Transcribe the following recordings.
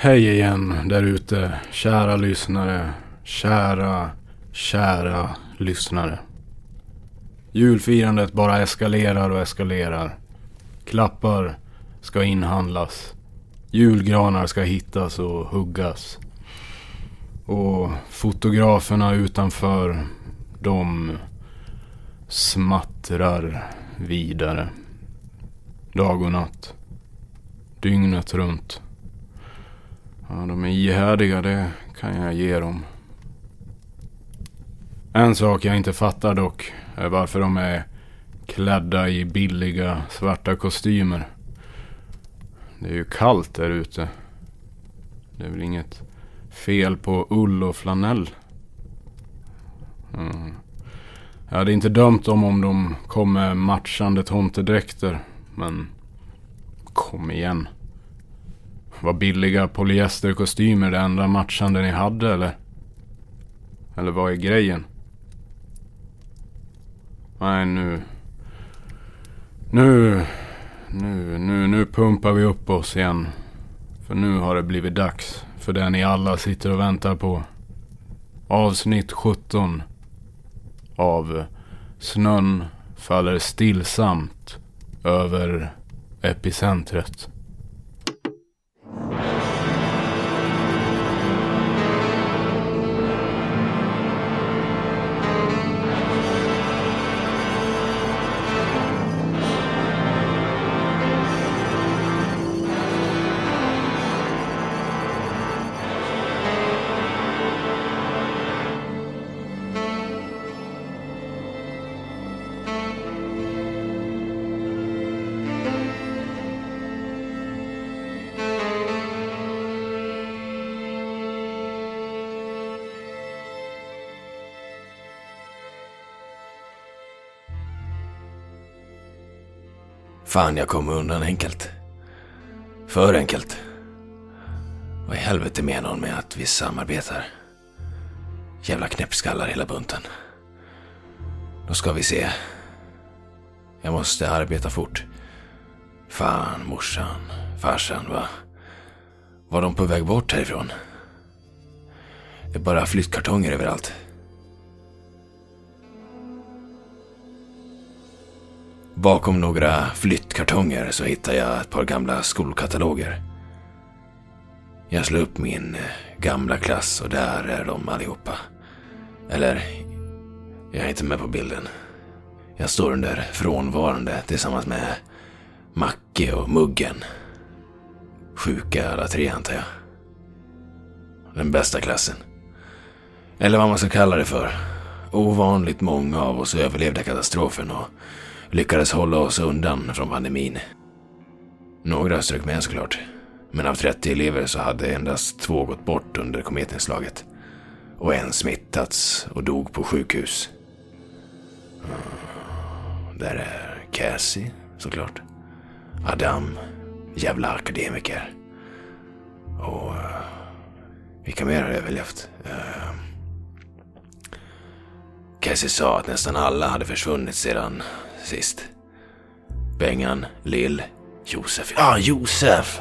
Hej igen där ute, kära lyssnare. Kära, kära lyssnare. Julfirandet bara eskalerar och eskalerar. Klappar ska inhandlas. Julgranar ska hittas och huggas. Och fotograferna utanför, de smattrar vidare. Dag och natt. Dygnet runt. Ja, de är ihärdiga, det kan jag ge dem. En sak jag inte fattar dock är varför de är klädda i billiga svarta kostymer. Det är ju kallt där ute. Det är väl inget fel på ull och flanell. Mm. Jag hade inte dömt dem om de kom med matchande tomtedräkter. Men kom igen. Var billiga polyesterkostymer det enda matchande ni hade eller? Eller vad är grejen? Nej nu... Nu... Nu, nu, nu pumpar vi upp oss igen. För nu har det blivit dags för det ni alla sitter och väntar på. Avsnitt 17 av Snön faller stillsamt över epicentret. Fan, jag kom undan enkelt. För enkelt. Vad i helvete menar hon med att vi samarbetar? Jävla knäppskallar hela bunten. Då ska vi se. Jag måste arbeta fort. Fan, morsan, farsan, va? Var de på väg bort härifrån? Det är bara flyttkartonger överallt. Bakom några flyttkartonger så hittar jag ett par gamla skolkataloger. Jag slår upp min gamla klass och där är de allihopa. Eller, jag är inte med på bilden. Jag står under frånvarande tillsammans med Macke och Muggen. Sjuka alla tre antar jag. Den bästa klassen. Eller vad man ska kalla det för. Ovanligt många av oss överlevde katastrofen och lyckades hålla oss undan från pandemin. Några strök med såklart. Men av 30 elever så hade endast två gått bort under kometinslaget. Och en smittats och dog på sjukhus. Ah, där är Cassie, såklart. Adam, jävla akademiker. Och uh, vilka mer har överlevt? Uh, Cassie sa att nästan alla hade försvunnit sedan sist. Bengan, Lill, Josef. Ja, ah, Josef!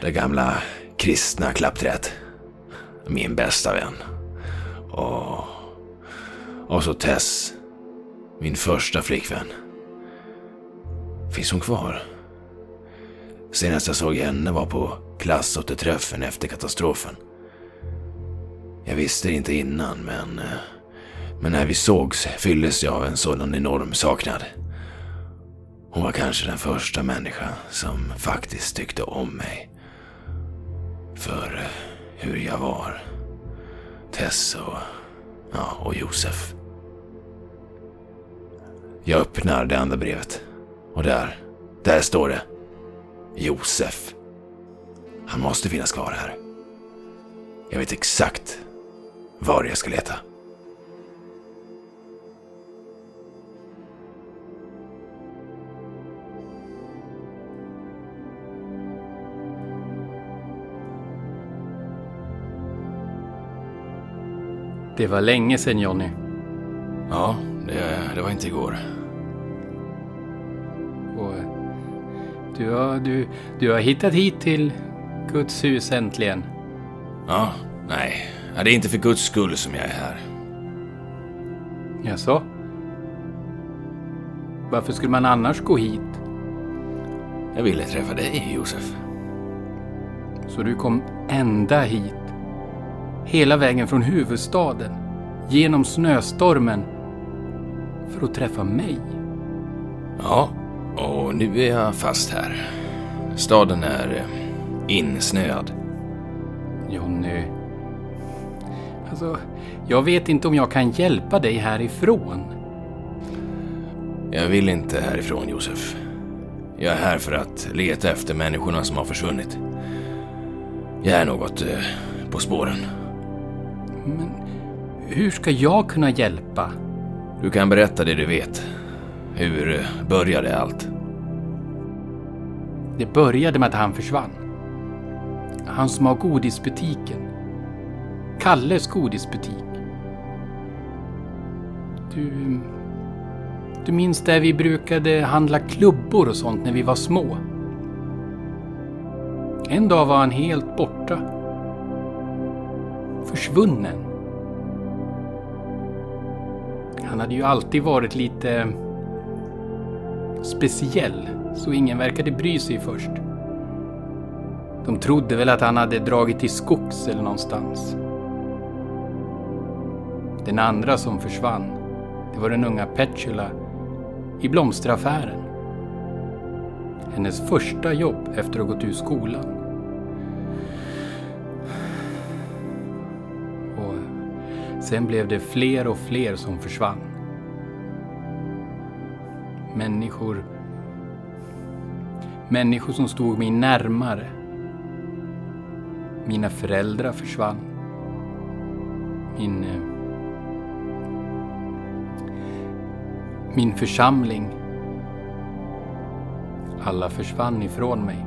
Det gamla kristna klappträet. Min bästa vän. Och, och så Tess. Min första flickvän. Finns hon kvar? Senast jag såg henne var på klassåterträffen efter katastrofen. Jag visste det inte innan, men, men när vi sågs fylldes jag av en sådan enorm saknad. Hon var kanske den första människa som faktiskt tyckte om mig. För eh, hur jag var. Tess och, ja, och Josef. Jag öppnar det andra brevet. Och där, där står det. Josef. Han måste finnas kvar här. Jag vet exakt var jag ska leta. Det var länge sedan Johnny. Ja, det, det var inte igår. Och du, har, du, du har hittat hit till Guds hus äntligen. Ja, nej. Det är inte för Guds skull som jag är här. Jaså? Varför skulle man annars gå hit? Jag ville träffa dig, Josef. Så du kom ända hit? Hela vägen från huvudstaden? Genom snöstormen? För att träffa mig? Ja, och nu är jag fast här. Staden är eh, insnöad. Jonny. Alltså, jag vet inte om jag kan hjälpa dig härifrån. Jag vill inte härifrån, Josef. Jag är här för att leta efter människorna som har försvunnit. Jag är något eh, på spåren. Hur ska jag kunna hjälpa? Du kan berätta det du vet. Hur började allt? Det började med att han försvann. Han som har godisbutiken. Kalles godisbutik. Du... Du minns där vi brukade handla klubbor och sånt när vi var små? En dag var han helt borta. Försvunnen. Han hade ju alltid varit lite speciell, så ingen verkade bry sig först. De trodde väl att han hade dragit till skogs eller någonstans. Den andra som försvann, det var den unga Petula i blomsteraffären. Hennes första jobb efter att ha gått ur skolan. Sen blev det fler och fler som försvann. Människor Människor som stod mig närmare. Mina föräldrar försvann. Min... Eh, min församling. Alla försvann ifrån mig.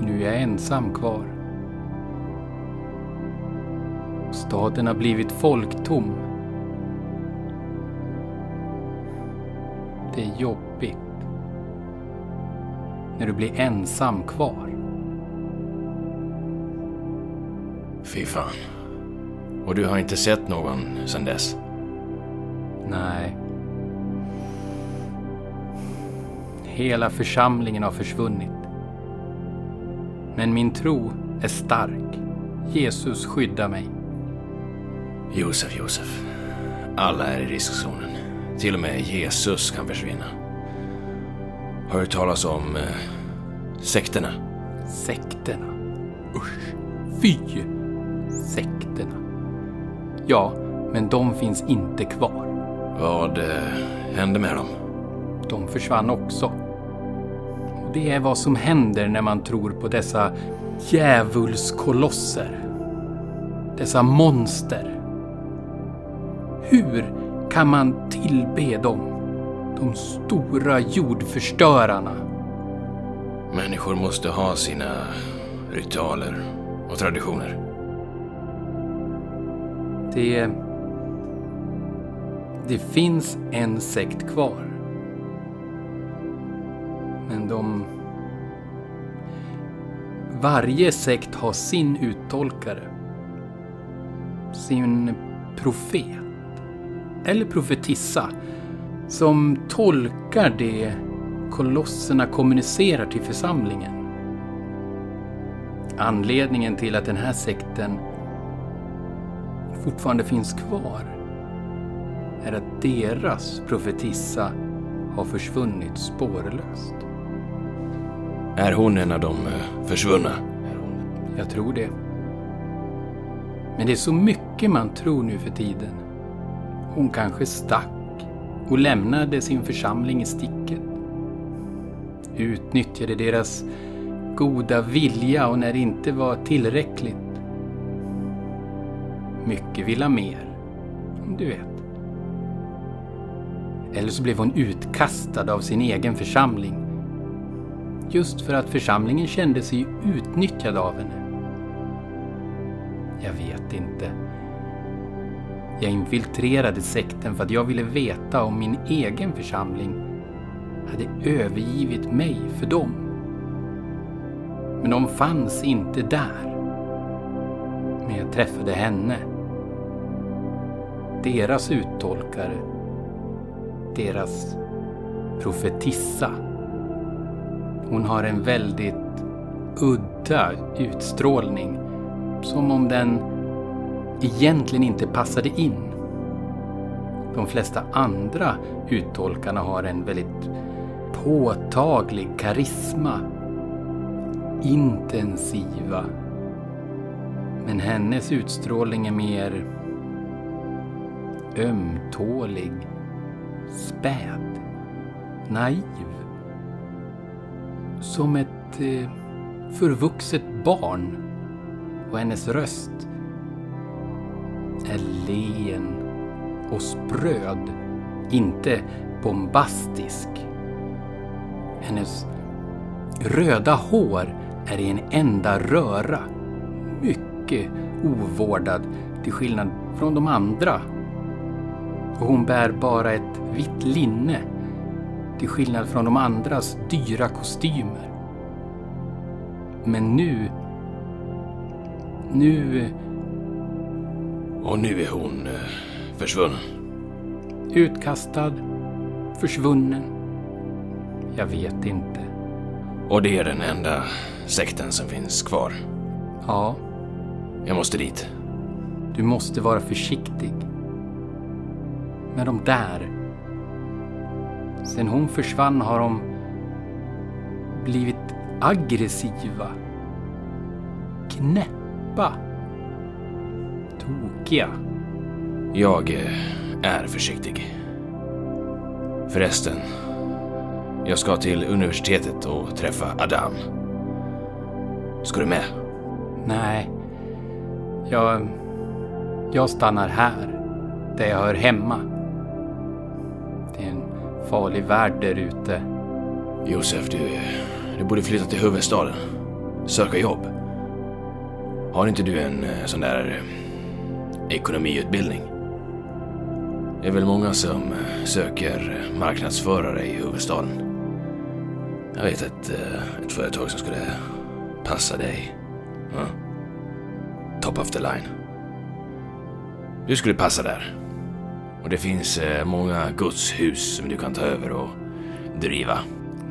Nu är jag ensam kvar. Staden har blivit folktom. Det är jobbigt. När du blir ensam kvar. Fy fan. Och du har inte sett någon sedan dess? Nej. Hela församlingen har försvunnit. Men min tro är stark. Jesus skyddar mig. Josef, Josef. Alla är i riskzonen. Till och med Jesus kan försvinna. Har du talas om eh, sekterna? Sekterna. Usch. Fy! Sekterna. Ja, men de finns inte kvar. Vad eh, hände med dem? De försvann också. Det är vad som händer när man tror på dessa djävulskolosser. Dessa monster. Hur kan man tillbe dem? De stora jordförstörarna. Människor måste ha sina ritualer och traditioner. Det... Det finns en sekt kvar. Men de... Varje sekt har sin uttolkare. Sin profet. Eller profetissa. Som tolkar det kolosserna kommunicerar till församlingen. Anledningen till att den här sekten fortfarande finns kvar är att deras profetissa har försvunnit spårlöst. Är hon en av de eh, försvunna? Jag tror det. Men det är så mycket man tror nu för tiden. Hon kanske stack och lämnade sin församling i sticket. Utnyttjade deras goda vilja och när det inte var tillräckligt. Mycket vill ha mer. Du vet. Eller så blev hon utkastad av sin egen församling. Just för att församlingen kände sig utnyttjad av henne. Jag vet inte. Jag infiltrerade sekten för att jag ville veta om min egen församling hade övergivit mig för dem. Men de fanns inte där. Men jag träffade henne. Deras uttolkare. Deras profetissa. Hon har en väldigt udda utstrålning. Som om den egentligen inte passade in. De flesta andra uttolkarna har en väldigt påtaglig karisma. Intensiva. Men hennes utstrålning är mer ömtålig, späd, naiv. Som ett eh, förvuxet barn. Och hennes röst är len och spröd, inte bombastisk. Hennes röda hår är i en enda röra, mycket ovårdad till skillnad från de andra. Och hon bär bara ett vitt linne till skillnad från de andras dyra kostymer. Men nu... Nu... Och nu är hon eh, försvunnen. Utkastad. Försvunnen. Jag vet inte. Och det är den enda sekten som finns kvar. Ja, Jag måste dit. du måste vara försiktig. Med de där. Sen hon försvann har de blivit aggressiva. Knäppa. Tokiga. Jag eh, är försiktig. Förresten, jag ska till universitetet och träffa Adam. Ska du med? Nej. Jag... Jag stannar här. Där jag hör hemma. Det är en farlig värld där ute. Josef, du, du borde flytta till huvudstaden. Söka jobb. Har inte du en eh, sån där eh, ekonomiutbildning? Det är väl många som eh, söker marknadsförare i huvudstaden. Jag vet ett, eh, ett företag som skulle passa dig. Ja. Top of the line. Du skulle passa där. Och det finns eh, många godshus som du kan ta över och driva.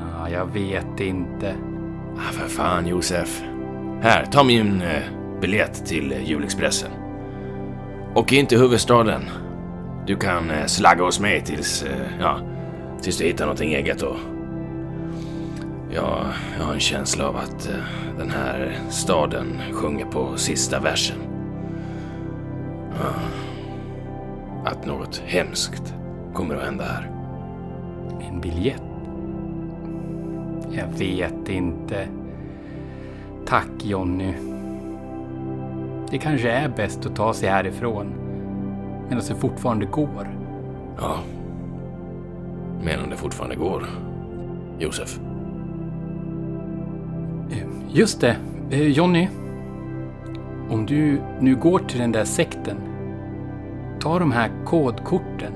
Ja, jag vet inte. Ah, för fan Josef. Här, ta min biljett till julexpressen. Och in till huvudstaden. Du kan eh, slagga hos mig tills, eh, ja, tills du hittar någonting eget då. Ja, jag har en känsla av att eh, den här staden sjunger på sista versen. Ja, att något hemskt kommer att hända här. En biljett? Jag vet inte. Tack Jonny. Det kanske är bäst att ta sig härifrån. Medan det fortfarande går. Ja. Medan det fortfarande går. Josef. Just det. Eh, Jonny. Om du nu går till den där sekten. Ta de här kodkorten.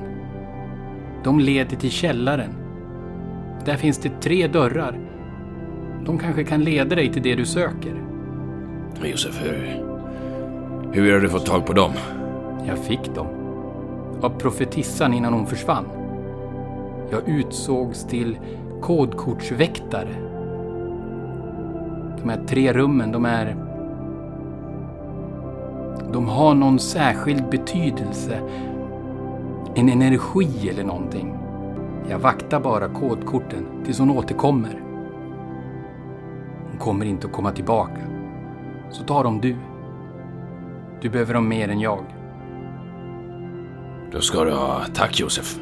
De leder till källaren. Där finns det tre dörrar. De kanske kan leda dig till det du söker. Josef, hur... Hur har du fått tag på dem? Jag fick dem. Av profetissan innan hon försvann. Jag utsågs till kodkortsväktare. De här tre rummen, de är... De har någon särskild betydelse. En energi eller någonting. Jag vaktar bara kodkorten tills hon återkommer. Hon kommer inte att komma tillbaka. Så tar de du. Du behöver dem mer än jag. Då ska du ha tack Josef.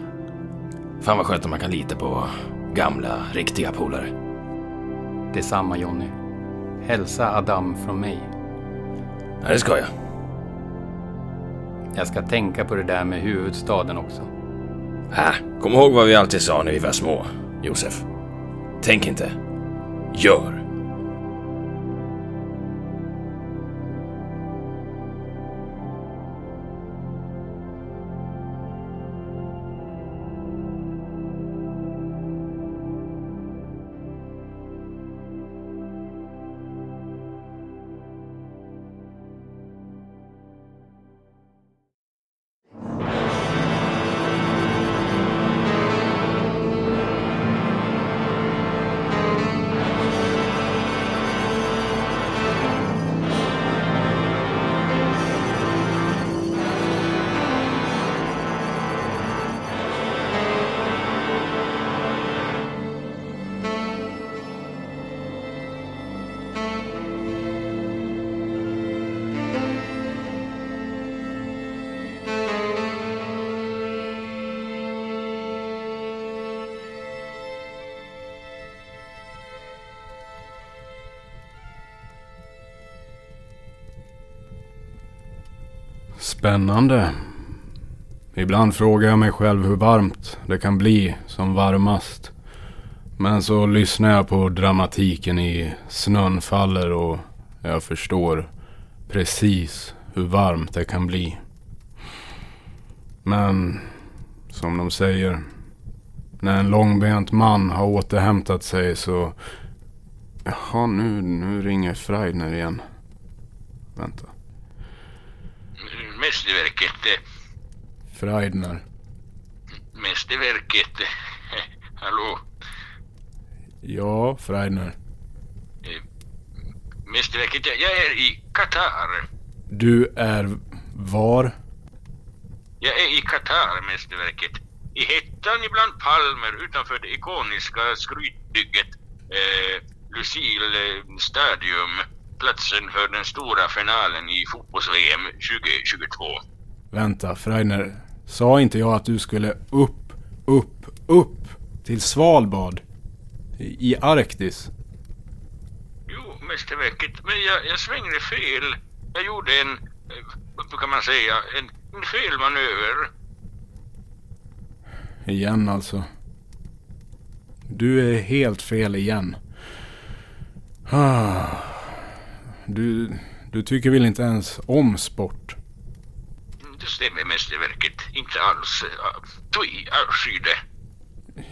Fan vad skönt om man kan lita på gamla, riktiga polare. Detsamma Jonny. Hälsa Adam från mig. Ja, det ska jag. Jag ska tänka på det där med huvudstaden också. Äh, kom ihåg vad vi alltid sa när vi var små, Josef. Tänk inte. Gör. Spännande. Ibland frågar jag mig själv hur varmt det kan bli som varmast. Men så lyssnar jag på dramatiken i Snön faller och jag förstår precis hur varmt det kan bli. Men som de säger, när en långbent man har återhämtat sig så... Jaha, nu, nu ringer Freidner igen. Vänta. Mästerverket. eh, Freidner. Mästerverket. eh, Hallå? Ja, Freidner. Mästerverket, jag, är i Qatar. Du är var? Jag är i Qatar, Mästerverket. I hettan ibland palmer utanför det ikoniska skrytbygget eh, Lucille eh, Stadium. Platsen för den stora finalen i fotbolls-VM 2022. Vänta, Freidner. Sa inte jag att du skulle upp, upp, upp till Svalbard? I, Arktis? Jo, Mästerverket, men jag, jag svängde fel. Jag gjorde en, eh, vad kan man säga, en, en felmanöver. Igen alltså. Du är helt fel igen. Ah. Du, du tycker väl inte ens om sport? Det stämmer, Mästerverket. Inte alls. Uh, Tui, avsky det.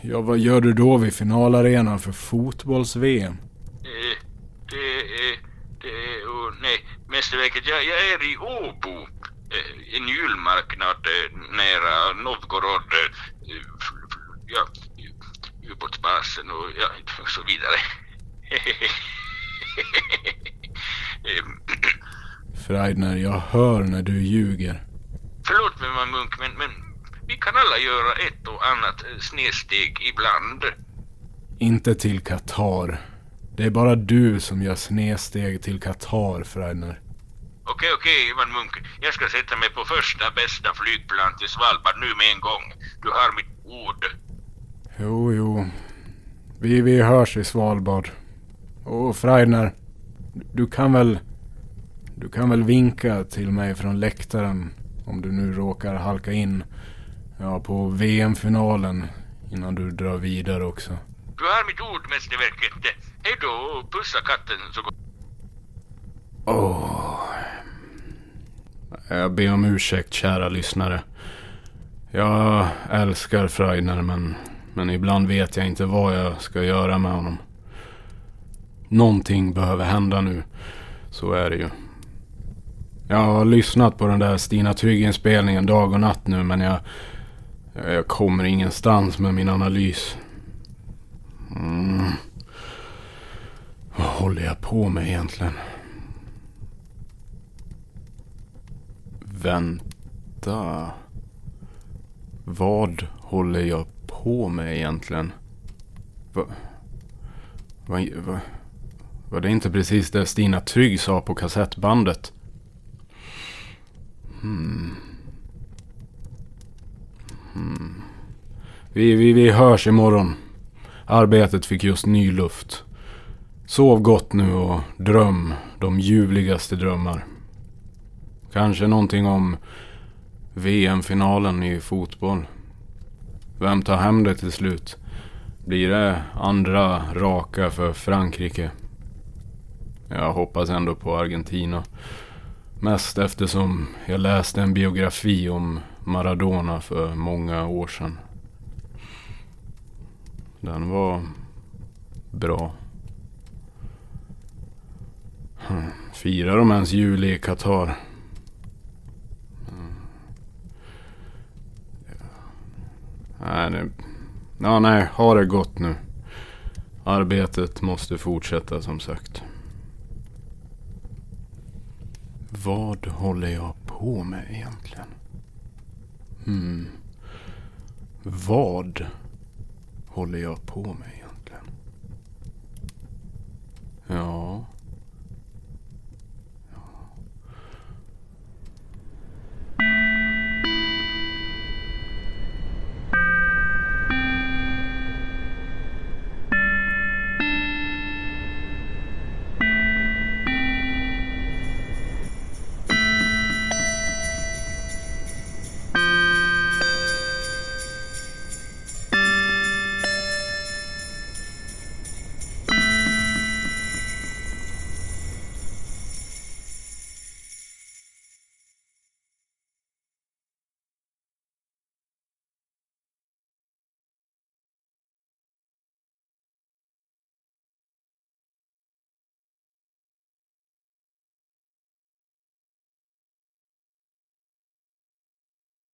Ja, vad gör du då vid finalarenan för fotbolls-VM? Eh, det är... Det är... Oh, nej, Mästerverket, jag, jag är i Åbo. Eh, en julmarknad eh, nära Novgorod. Eh, ja, ubåtsbasen och ja, och så vidare. Freidner, jag hör när du ljuger. Förlåt mig, man Munk, men, men vi kan alla göra ett och annat eh, snedsteg ibland. Inte till Qatar. Det är bara du som gör snedsteg till Qatar, Freidner. Okej, okej, Ivan Munk. Jag ska sätta mig på första bästa flygplan till Svalbard nu med en gång. Du har mitt ord. Jo, jo. Vi, vi hörs i Svalbard. Och Freidner, du kan väl... Du kan väl vinka till mig från läktaren om du nu råkar halka in ja, på VM-finalen innan du drar vidare också. Du har mitt ord, Mästerverket. Hej då, pussa katten så gott. Åh. Jag ber om ursäkt kära lyssnare. Jag älskar Freidner men, men ibland vet jag inte vad jag ska göra med honom. Någonting behöver hända nu. Så är det ju. Jag har lyssnat på den där Stina Trygg-inspelningen dag och natt nu men jag, jag kommer ingenstans med min analys. Mm. Vad håller jag på med egentligen? Vänta. Vad håller jag på med egentligen? Va, va, va, var det inte precis det Stina Trygg sa på kassettbandet? Hmm. Hmm. Vi, vi, vi hörs imorgon. Arbetet fick just ny luft. Sov gott nu och dröm de ljuvligaste drömmar. Kanske någonting om VM-finalen i fotboll. Vem tar hem det till slut? Blir det andra raka för Frankrike? Jag hoppas ändå på Argentina. Mest eftersom jag läste en biografi om Maradona för många år sedan. Den var bra. Firar de ens jul i Qatar? Nej, det... Ja, nej, ha det gott nu. Arbetet måste fortsätta som sagt. Vad håller jag på med egentligen? Hmm. Vad håller jag på med egentligen?